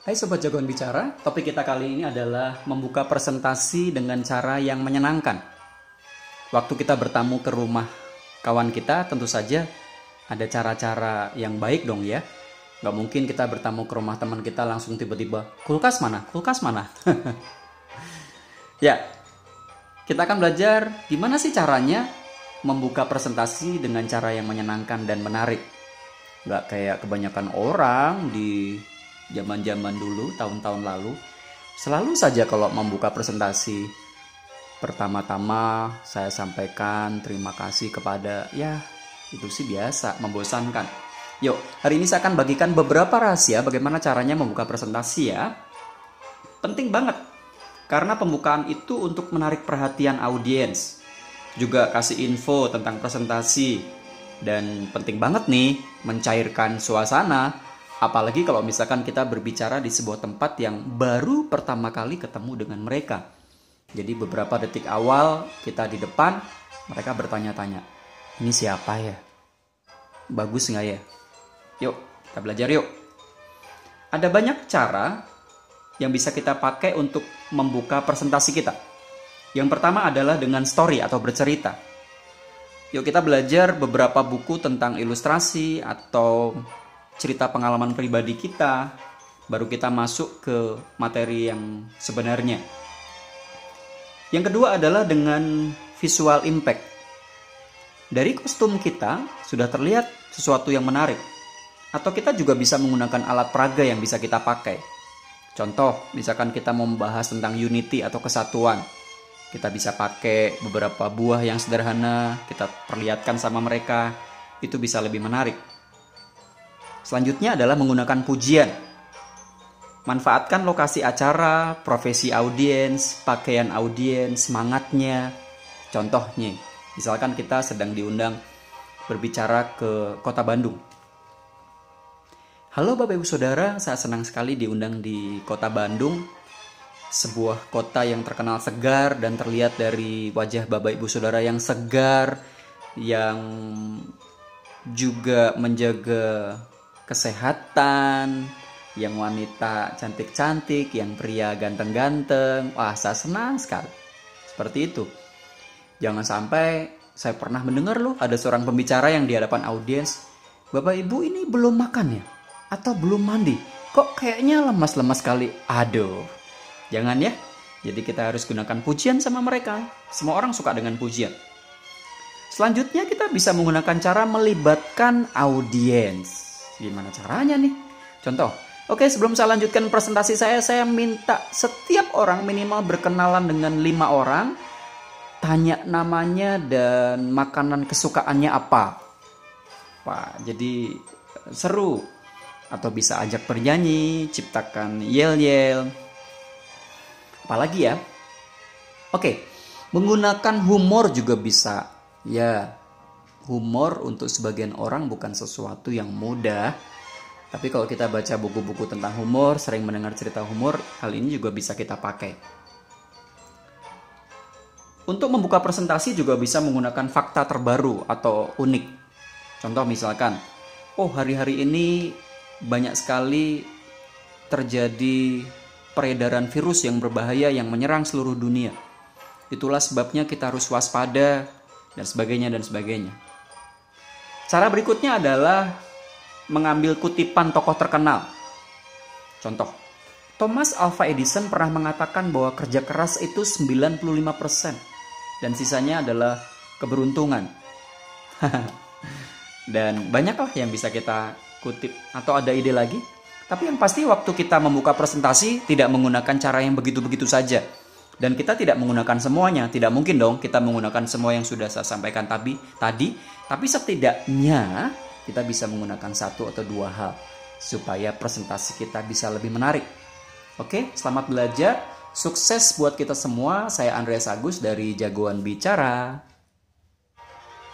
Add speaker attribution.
Speaker 1: Hai Sobat Jagoan Bicara, topik kita kali ini adalah membuka presentasi dengan cara yang menyenangkan. Waktu kita bertamu ke rumah kawan kita, tentu saja ada cara-cara yang baik dong ya. Gak mungkin kita bertamu ke rumah teman kita langsung tiba-tiba, kulkas mana? Kulkas mana? ya, kita akan belajar gimana sih caranya membuka presentasi dengan cara yang menyenangkan dan menarik. Gak kayak kebanyakan orang di zaman-zaman dulu, tahun-tahun lalu, selalu saja kalau membuka presentasi, pertama-tama saya sampaikan terima kasih kepada ya itu sih biasa, membosankan. Yuk, hari ini saya akan bagikan beberapa rahasia bagaimana caranya membuka presentasi ya. Penting banget, karena pembukaan itu untuk menarik perhatian audiens. Juga kasih info tentang presentasi. Dan penting banget nih, mencairkan suasana Apalagi kalau misalkan kita berbicara di sebuah tempat yang baru pertama kali ketemu dengan mereka. Jadi beberapa detik awal kita di depan, mereka bertanya-tanya, ini siapa ya? Bagus nggak ya? Yuk, kita belajar yuk. Ada banyak cara yang bisa kita pakai untuk membuka presentasi kita. Yang pertama adalah dengan story atau bercerita. Yuk kita belajar beberapa buku tentang ilustrasi atau cerita pengalaman pribadi kita, baru kita masuk ke materi yang sebenarnya. Yang kedua adalah dengan visual impact. Dari kostum kita sudah terlihat sesuatu yang menarik. Atau kita juga bisa menggunakan alat peraga yang bisa kita pakai. Contoh, misalkan kita mau membahas tentang unity atau kesatuan. Kita bisa pakai beberapa buah yang sederhana, kita perlihatkan sama mereka, itu bisa lebih menarik. Selanjutnya adalah menggunakan pujian. Manfaatkan lokasi acara, profesi audiens, pakaian audiens, semangatnya. Contohnya, misalkan kita sedang diundang berbicara ke kota Bandung. Halo Bapak Ibu Saudara, saya senang sekali diundang di kota Bandung. Sebuah kota yang terkenal segar dan terlihat dari wajah Bapak Ibu Saudara yang segar, yang juga menjaga kesehatan, yang wanita cantik-cantik, yang pria ganteng-ganteng. Wah, saya senang sekali. Seperti itu. Jangan sampai saya pernah mendengar loh ada seorang pembicara yang di hadapan audiens, "Bapak Ibu ini belum makan ya? Atau belum mandi? Kok kayaknya lemas-lemas sekali?" Aduh. Jangan ya. Jadi kita harus gunakan pujian sama mereka. Semua orang suka dengan pujian. Selanjutnya kita bisa menggunakan cara melibatkan audiens. Gimana caranya nih? Contoh, oke sebelum saya lanjutkan presentasi saya, saya minta setiap orang minimal berkenalan dengan lima orang, tanya namanya dan makanan kesukaannya apa. Wah, jadi seru. Atau bisa ajak bernyanyi, ciptakan yel-yel. Apalagi ya? Oke, menggunakan humor juga bisa. Ya, humor untuk sebagian orang bukan sesuatu yang mudah. Tapi kalau kita baca buku-buku tentang humor, sering mendengar cerita humor, hal ini juga bisa kita pakai. Untuk membuka presentasi juga bisa menggunakan fakta terbaru atau unik. Contoh misalkan, oh hari-hari ini banyak sekali terjadi peredaran virus yang berbahaya yang menyerang seluruh dunia. Itulah sebabnya kita harus waspada dan sebagainya dan sebagainya. Cara berikutnya adalah mengambil kutipan tokoh terkenal. Contoh, Thomas Alva Edison pernah mengatakan bahwa kerja keras itu 95% dan sisanya adalah keberuntungan. dan banyaklah yang bisa kita kutip atau ada ide lagi. Tapi yang pasti waktu kita membuka presentasi tidak menggunakan cara yang begitu-begitu saja. Dan kita tidak menggunakan semuanya, tidak mungkin dong kita menggunakan semua yang sudah saya sampaikan tadi. Tadi, tapi setidaknya kita bisa menggunakan satu atau dua hal supaya presentasi kita bisa lebih menarik. Oke, selamat belajar. Sukses buat kita semua. Saya Andreas Agus dari Jagoan Bicara.